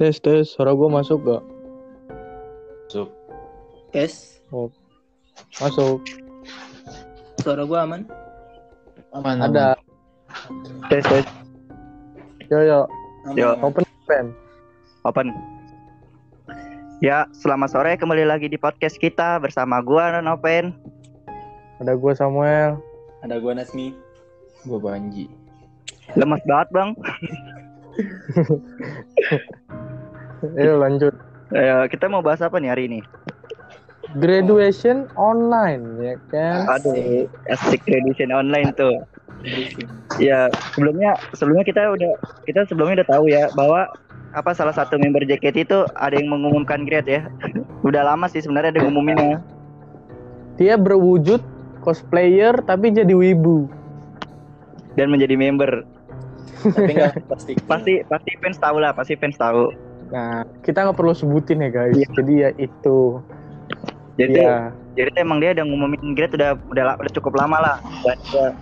Tes tes, suara gue masuk gak? Masuk. Tes, Masuk. suara gua aman? Aman, Ada. Tes tes. Yo yo, Aman. Yo. aman. open pen. Open. Ya, selamat sore kembali lagi di podcast kita bersama gua Nopen. Ada gue Samuel. Ada gua Nasmi. Gue Banji. Lemas banget, Bang. Ayo lanjut. Eh, kita mau bahas apa nih hari ini? Graduation online ya kan? Aduh, asik graduation online tuh. Ya, sebelumnya sebelumnya kita udah kita sebelumnya udah tahu ya bahwa apa salah satu member JKT itu ada yang mengumumkan grade ya. udah lama sih sebenarnya ada ngumuminnya. Dia berwujud cosplayer tapi jadi wibu. dan menjadi member. Tapi enggak pasti. Pasti pasti fans tahu lah, pasti fans tahu. Nah, kita nggak perlu sebutin ya guys. Iya. Jadi ya itu. Jadi ya. jadi emang dia udah ngumumin grade udah udah, udah cukup lama lah Dan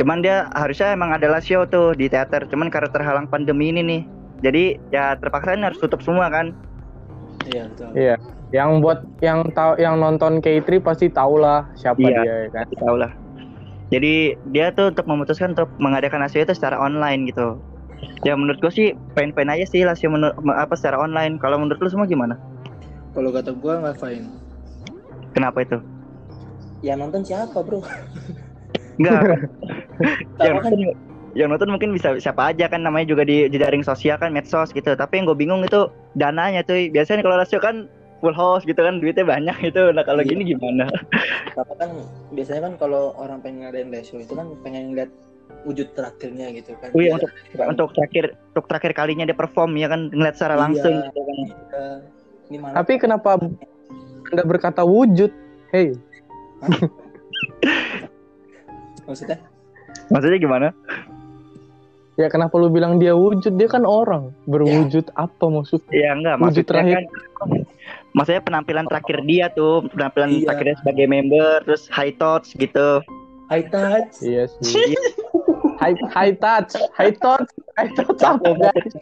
cuman dia harusnya emang adalah show tuh di teater cuman karena terhalang pandemi ini nih jadi ya terpaksa ini harus tutup semua kan Iya, betul. Iya. Yang buat yang tahu yang nonton K3 pasti tahu lah siapa Iya. dia ya kan. Pasti tahu lah jadi dia tuh untuk memutuskan untuk mengadakan lasio itu secara online gitu ya menurut gue sih pengen-pengen aja sih menur- me- apa secara online. Kalau menurut lu semua gimana? Kalau kata gua nggak fine. kenapa itu? Yang nonton siapa, Bro? enggak yang kan? nonton, yang nonton mungkin bisa siapa aja kan namanya juga di jejaring sosial kan medsos gitu. Tapi yang gue bingung itu dananya tuh biasanya kalau rasio kan full house gitu kan duitnya banyak gitu. Nah kalau Iya. gini gimana? Tapi kan biasanya kan kalau orang pengen ngadain show itu kan pengen lihat wujud terakhirnya gitu kan. Oh iya, untuk Kan. untuk terakhir untuk terakhir kalinya dia perform ya kan ngeliat secara Iya. langsung gitu kan Iya. Ini mana? Tapi kenapa Anda berkata wujud? Hey, maksudnya? maksudnya gimana ya kenapa lu bilang dia wujud? Dia kan orang. Berwujud apa maksudnya? ya enggak Wujud maksudnya terakhir. kan maksudnya penampilan terakhir dia tuh penampilan Iya. terakhirnya sebagai member terus high touch gitu High touch. Iya sih. High, high touch, high touch, high touch apa guys?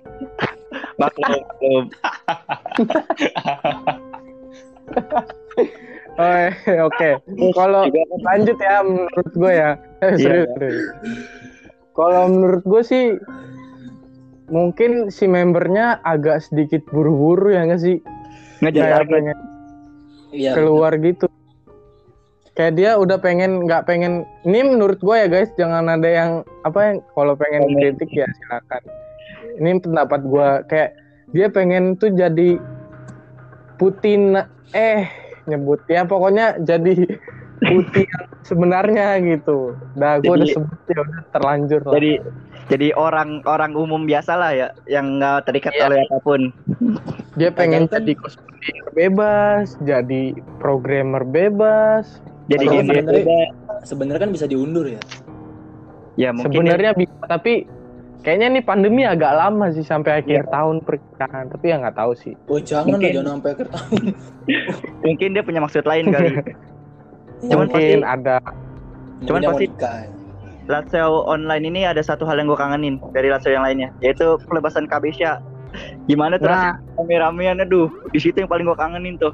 maklum maklum Oh, eh, Oke, kalau lanjut ya menurut gue ya. Iya. serius, serius. Kalau menurut gue sih mungkin si membernya agak sedikit buru-buru ya nggak sih? lagi pengen Iya. keluar gitu. Kayak dia udah pengen nggak pengen. Ini menurut gue ya guys, jangan ada yang apa yang kalau pengen kritik ya silakan. Ini pendapat gue kayak dia pengen tuh jadi Putin eh nyebut ya pokoknya jadi putih yang sebenarnya gitu. Dah gue udah sebut ya udah terlanjur lah. jadi jadi orang orang umum biasa lah ya yang nggak terikat Iya. oleh apa pun Dia pengen jadi cosplayer bebas, jadi programmer bebas. Jadi gamer sebenarnya- kan bisa diundur ya. ya mungkin Sebenarnya bisa, tapi kayaknya nih pandemi agak lama sih sampai akhir tahun perkiraan. Tapi ya nggak tahu sih. Oh jangan lah, Mungkin. jangan sampai akhir tahun. mungkin dia punya maksud lain kali Cuman Mungkin pasti- ada. Cuman pasti-. Latseo online ini ada satu hal yang gue kangenin dari Latseo yang lainnya yaitu pelepasan Kabesha gimana tuh Nah, rame-ramean aduh di situ yang paling gue kangenin tuh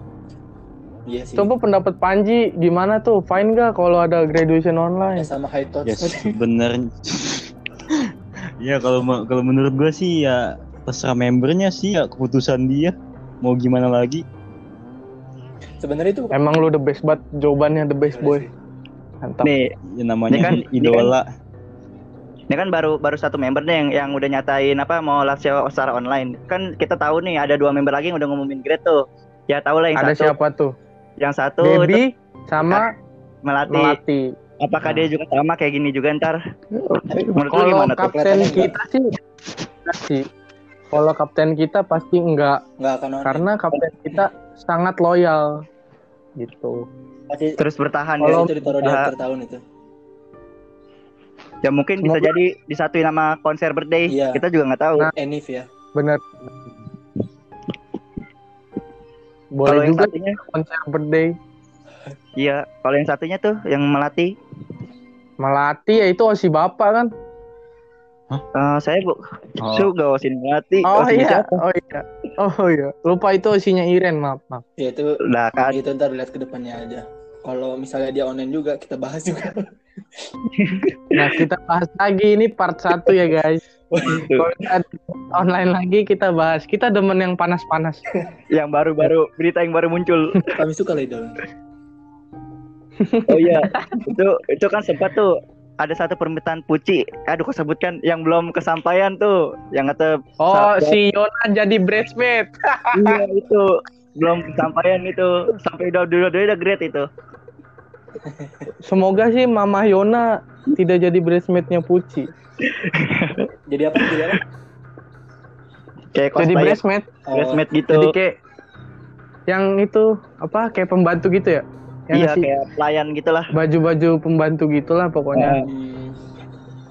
Iya sih. coba pendapat Panji gimana tuh? Fine gak kalau ada graduation Ya, online? sama high touch. Ya sebenarnya. ya kalau kalau menurut gue sih ya terserah membernya sih ya keputusan dia mau gimana lagi. Sebenarnya itu Emang lu the best banget jawabannya the best boy. Mantap. nih Ya namanya Ini kan- ini idola. ini kan baru baru satu member nih yang yang udah nyatain apa mau Latseo secara online kan kita tahu nih ada dua member lagi yang udah ngumumin grade tuh ya tahu lah yang ada satu siapa tuh? Yang satu itu Baby sama melati Melati. apakah dia juga sama kayak gini juga ntar menurut Kalau gimana tuh kapten Kelihatannya kita sih enggak sih. Kalau kapten kita pasti enggak nggak akan karena kapten kita sangat loyal gitu. Pasti terus bertahan kalau ya Kalau- itu ditaruh di akhir tahun itu. ya mungkin bisa Semoga- jadi disatuin sama konser birthday Iya. kita juga nggak tahu Nah, Enif ya. Bener. Kalau Boleh yang juga satunya konser birthday. iya kalau yang satunya tuh yang melati Melati ya itu si bapak kan. Eh, saya bu Oh. Suga Osin Melati. Oh Osin iya, siapa? oh iya. Oh iya. Lupa itu isinya Iren, maaf, maaf. Ya itu Lah kan. itu ntar lihat ke depannya aja. Kalau misalnya dia online juga kita bahas juga. Nah, kita bahas lagi ini part 1 ya, guys. Kalau online lagi kita bahas. Kita demen yang panas-panas. Yang baru-baru berita yang baru muncul. Kami suka Lidl. Oh iya, itu itu kan sempat tuh ada satu permintaan Puci. Aduh, kau sebutkan yang belum kesampaian tuh, yang kata Oh, si Yona jadi bridesmaid. iya itu belum kesampaian itu sampai udah udah udah, udah great itu. Semoga sih Mama Yona tidak jadi bridesmaidnya Puci. Jadi apa? Jadi apa? Kayak Jadi cosplay bridesmaid. Oh, bridesmaid gitu. Jadi kayak yang itu apa kayak pembantu gitu ya? Yang iya kayak pelayan gitulah. baju-baju pembantu gitulah pokoknya. hmm,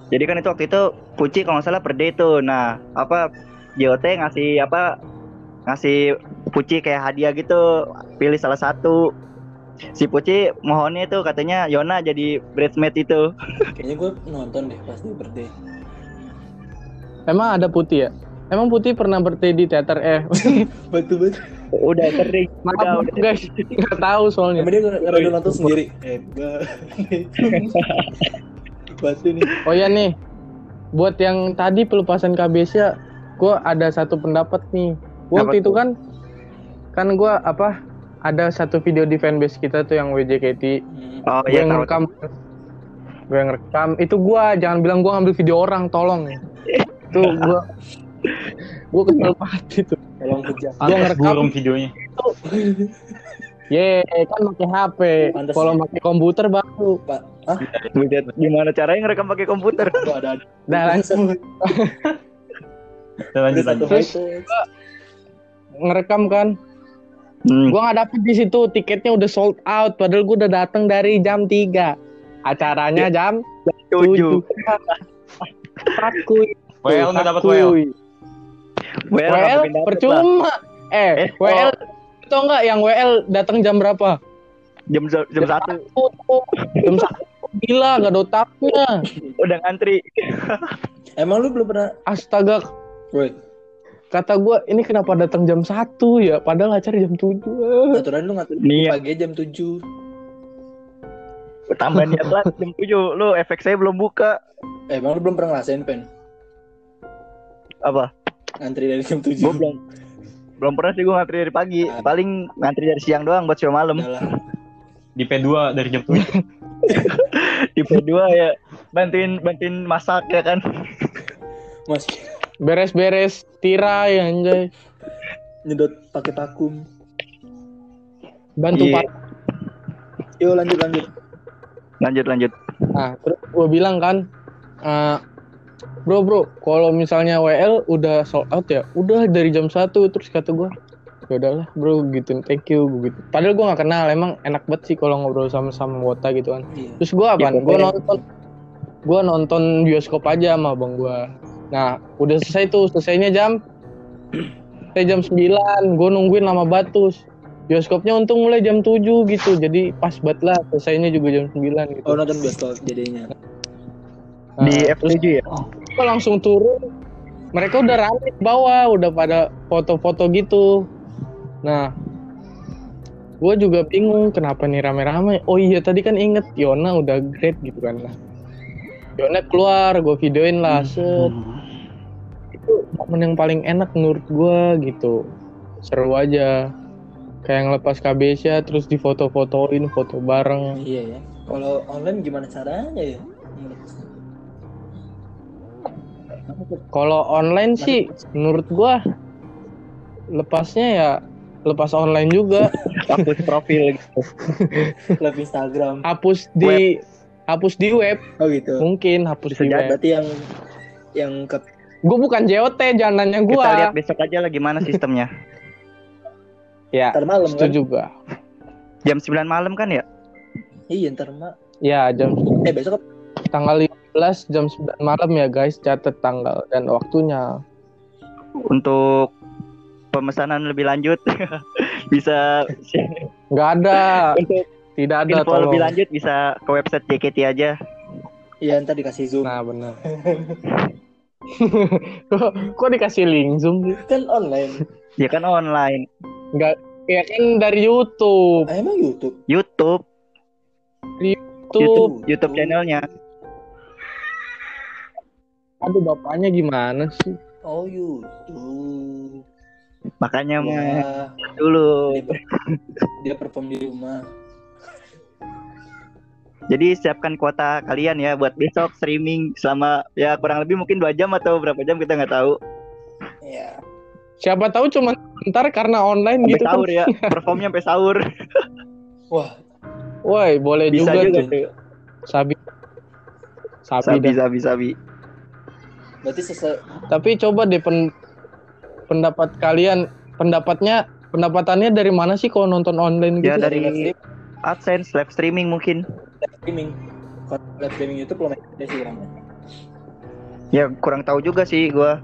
Jadi kan itu waktu itu Puci kalau nggak salah per day tuh. Nah, apa JOT ngasih apa ngasih Puci kayak hadiah gitu, pilih salah satu. Si Puci mohonnya itu katanya Yona jadi bridesmaid itu. kayaknya gue nonton deh pas dia birthday. Emang ada Putih ya? Emang Putih pernah birthday di teater eh? Betul betul. Udah sering. Maaf udah, udah. guys, nggak tahu soalnya. Emang dia dia nonton sendiri. Hebat. Batu nih. Oh ya nih, buat yang tadi pelepasan KBS ya, gue ada satu pendapat nih. Waktu itu kan, kan gue apa? Ada satu video di fanbase kita tuh yang WJKT. Oh Gue iya yang rekam, gue yang rekam. Itu gue jangan bilang gue ngambil video orang, tolong. Itu gue, gue kesel banget itu. Tolong kerja. Gua Pantes ngerekam. videonya. Ye, kan pakai HP. Kalau pakai komputer baru. Pak. Hah? Gimana caranya ngerekam pakai komputer? Gua ada ada. Dah langsung lanjut lanjut. Terus, ngerekam kan. Hmm. Gua nggak dapet di situ tiketnya udah sold out padahal gua udah datang dari jam 3 acaranya jam Tujuh. 7 Pakuy WL nggak dapat. Well, nggak dapet lah. percuma. Eh, Eh, WL itu enggak yang WL datang jam berapa? Jam jam satu. Oh, jam satu. Gila nggak ada otaknya. Udah ngantri. Emang lu belum pernah astaga. Woi, kata gua ini kenapa datang jam 1 ya padahal acara jam 7 aturan lu ngatur Niat. pagi jam 7 Tambah niat lah jam tujuh. Lu efek saya belum buka. Eh, emang lu belum pernah ngerasain pen Apa? Antri dari jam 7 Gue belum belum pernah sih gue ngantri dari pagi. Paling ngantri dari siang doang buat show malam. Di P2 dari jam 7. Di P2 ya bantuin bantuin masak ya kan. Mas beres-beres tirai anjay nyedot pakai vakum bantu Iya. pak Yuk lanjut lanjut Lanjut lanjut. Nah, terus gue bilang kan, eh, bro bro, kalau misalnya WL udah sold out ya, udah dari jam 1 terus kata gue, ya udahlah bro gitu, thank you gua gitu. Padahal gue nggak kenal, emang enak banget sih kalau ngobrol sama sama wota gitu kan. Iya. Terus gue apa? Iya, gue pokoknya. nonton, gue nonton bioskop aja sama bang gue. Nah, udah selesai tuh, selesainya jam, selesai jam 9, gue nungguin lama batus. Bioskopnya untung mulai jam 7 gitu, jadi pas banget lah, selesainya juga jam 9 gitu. Oh nonton bioskop jadinya. Nah, Di F7 ya. gua langsung turun. Mereka udah rame di bawah udah pada foto-foto gitu. Nah gue juga bingung kenapa nih rame-rame. Oh iya tadi kan inget Yona udah great gitu kan. Nah Yona keluar gue videoin lah set itu momen yang paling enak menurut gue gitu. Seru aja. Kayak ngelepas kabesnya terus difoto-fotoin foto bareng. Iya ya. Kalau online gimana caranya ya? Kalau online sih menurut gua lepasnya ya lepas online juga. Hapus profil gitu. Live Instagram. Hapus di hapus di web. Oh gitu. Mungkin hapus Bisa di web. Berarti yang Yang ke Gue bukan JOT jangan nanya Kita gua. lihat besok aja lah gimana sistemnya. Ya, ntar malam kan setuju gua. Jam 9 malam kan ya? Iya ntar mak Ya, jam Eh besok apa? tanggal 15 jam 9 malam ya guys, catat tanggal dan waktunya. Untuk pemesanan lebih lanjut bisa Nggak ada, untuk tidak ada info tolong. lebih lanjut bisa ke website JKT aja. Iya ntar dikasih zoom Nah, benar. kok, kok dikasih link zoom Kan online. Ya kan online. enggak ya kan dari YouTube Ah, emang YouTube? YouTube, YouTube YouTube channelnya. aduh bapaknya gimana sih Oh, YouTube. Makanya mah Wah, dulu. dia, per- dia perform di rumah. Jadi siapkan kuota kalian ya buat besok streaming selama ya kurang lebih mungkin dua jam atau berapa jam kita nggak tahu. Ya. siapa tahu cuma ntar karena online Sampai gitu sahur kan ya, performnya sampai sahur. Wah, woi boleh Bisa juga, juga tuh tuh. sabi sabi Sabi, dah. sabi, sabi. berarti sesuai tapi coba deh pen- pendapat kalian pendapatnya pendapatannya dari mana sih kalau nonton online gitu Ya dari live stream- AdSense, live streaming mungkin. Kalau live streaming YouTube lumayan ada sih orangnya. Ya kurang tahu juga sih gua.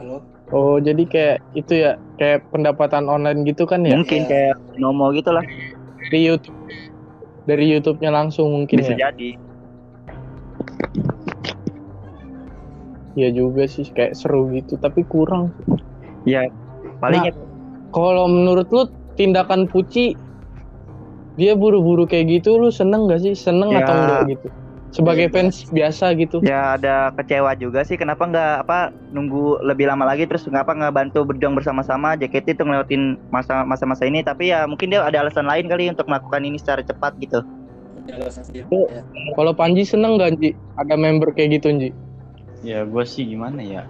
Halo? oh jadi kayak itu ya kayak pendapatan online gitu kan ya Mungkin Iya. kayak Nomo gitu lah. dari YouTube dari YouTube-nya langsung mungkin Bisa ya jadi. Iya juga sih kayak seru gitu tapi kurang Ya paling Nah, kalau menurut lu tindakan Puci dia buru-buru kayak gitu lu seneng gak sih? Seneng Ya. atau enggak gitu? Sebagai Ya, fans biasa gitu. Ya ada kecewa juga sih. Kenapa nggak apa nunggu lebih lama lagi? Terus ngapa nggak bantu berjuang bersama-sama? JKT itu ngelewatin masa masa-masa ini. Tapi ya mungkin dia ada alasan lain kali untuk melakukan ini secara cepat gitu. Oh. Ya. kalau Panji seneng gak Ji ada member kayak gitu Ji Ya gue sih gimana ya?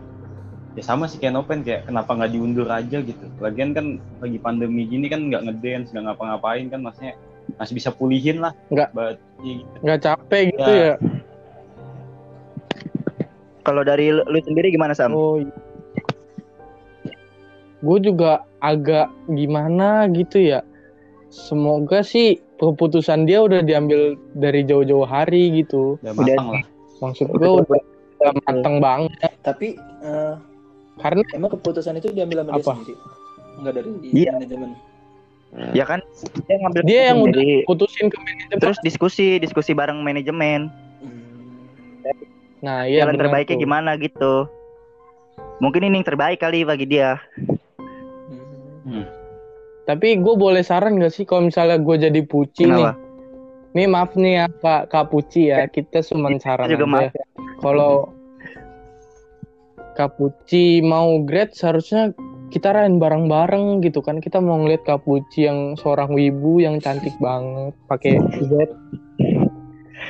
Ya sama sih kayak Nopen kayak kenapa nggak diundur aja gitu. Lagian kan lagi pandemi gini kan nggak ngedance nggak ngapa-ngapain kan maksudnya masih bisa pulihin lah Nggak. But, ya gitu. nggak capek gitu Ya. ya, kalau dari lu, lu sendiri gimana Sam? oh gue juga agak gimana gitu ya semoga sih keputusan dia udah diambil dari jauh-jauh hari gitu Udah matang lah maksud gue udah, udah mateng banget Tapi eh, karena emang keputusan itu diambil sama dia Apa? sendiri. Enggak dari Iya. manajemen. Ya kan dia ngambil dia yang udah putusin ke manajemen terus diskusi diskusi bareng manajemen Hmm. nah iya jalan terbaiknya tuh. gimana gitu mungkin ini yang terbaik kali bagi dia Hmm. Tapi gue boleh saran gak sih kalau misalnya gue jadi Puci Kenapa? nih? Nih maaf nih ya Kak, Kak Puci ya, kita cuma saran juga aja. maaf Kalau Kak Puci mau grade seharusnya kita rayain bareng-bareng gitu kan. Kita mau ngeliat Kak Puci yang seorang wibu yang cantik banget, pakai grade.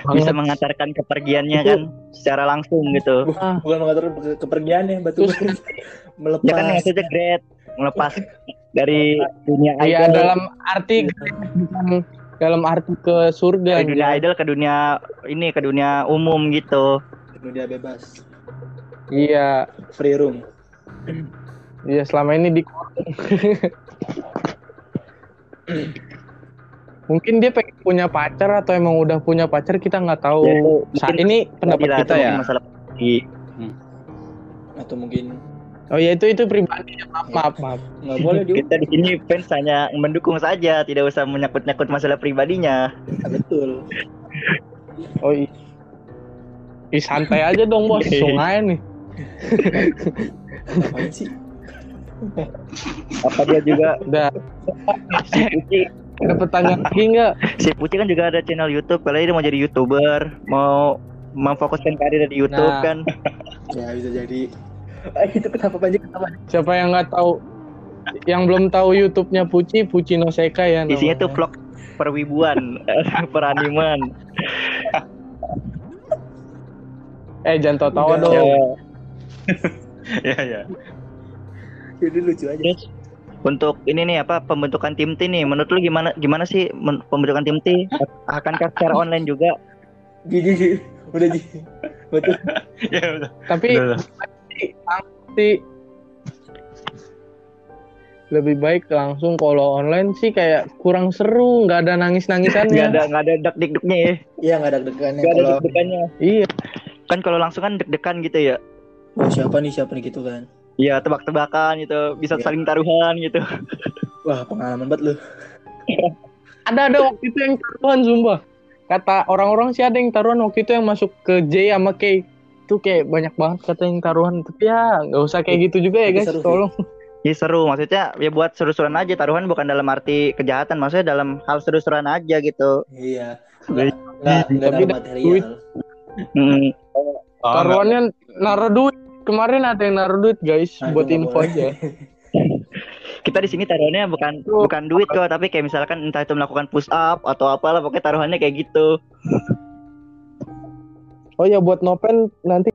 bisa mengantarkan kepergiannya Itu- kan secara langsung gitu Ah, Bukan mengatur ke- kepergiannya, batu Terus- melepas. ya kan maksudnya great melepas dari dunia Iya idol dalam arti bukan dalam arti ke surga. dari dunia idol ke dunia ini ke dunia umum gitu dia bebas. Iya, Free room. iya selama ini di Mungkin dia pengen punya pacar atau emang udah punya pacar kita nggak tahu. Ya, Saat mungkin ini pendapat kita ya. masalah pribadi. Atau mungkin Oh ya itu itu pribadi. Maaf maaf maaf. nggak boleh di kita di sini fans hanya mendukung saja tidak usah menyangkut-nyangkut masalah pribadinya Ah, betul. Oh iya. Ih, santai aja dong bos, sungai nih. Ngapain sih? Apa dia juga Udah, si Puci ada pertanyaan lagi nggak? si Puci kan juga ada channel YouTube kalau dia mau jadi youtuber mau memfokuskan karir di YouTube Nah. kan Ya bisa jadi. Ah, itu kenapa banyak kenapa? Siapa yang nggak tahu, yang belum tahu YouTube-nya Puci, Puci no Seka ya. isinya namanya. tuh vlog perwibuan peraniman Eh jangan Enggak. dong. ya ya Jadi lucu aja. Terus untuk ini nih apa pembentukan tim T nih menurut lu gimana gimana sih pembentukan tim T akankah secara online juga Gigi, gigi. udah ji. Betul. ya udah Tapi pasti lebih baik langsung kalau online sih kayak kurang seru, nggak ada nangis-nangisannya. nggak ada nggak ada dak dikduknya ya Iya nggak ada deg-degannya nggak ada kalau deg-degannya Iya, kan kalau langsung kan deg-degan gitu ya oh, siapa nih siapa nih gitu kan. Iya tebak-tebakan gitu bisa Iya. saling taruhan gitu Wah pengalaman banget lu. ada ada waktu itu yang taruhan sumpah. kata orang-orang sih ada yang taruhan waktu itu yang masuk ke J sama K itu kayak banyak banget kata yang taruhan tapi ya nggak usah kayak gitu juga ya guys seru tolong Iya seru, maksudnya ya buat seru-seruan aja taruhan bukan dalam arti kejahatan, maksudnya dalam hal seru-seruan aja gitu. Iya. Tapi- Nggak nggak tapi dalam da- material. duit. Hmm. Oh, taruhannya naruh duit kemarin ada yang naruh duit guys Nah, buat info boleh. aja Kita di sini taruhannya bukan bukan duit kok, tapi kayak misalkan entah itu melakukan push up atau apalah, pokoknya taruhannya kayak gitu. oh ya buat nopen nanti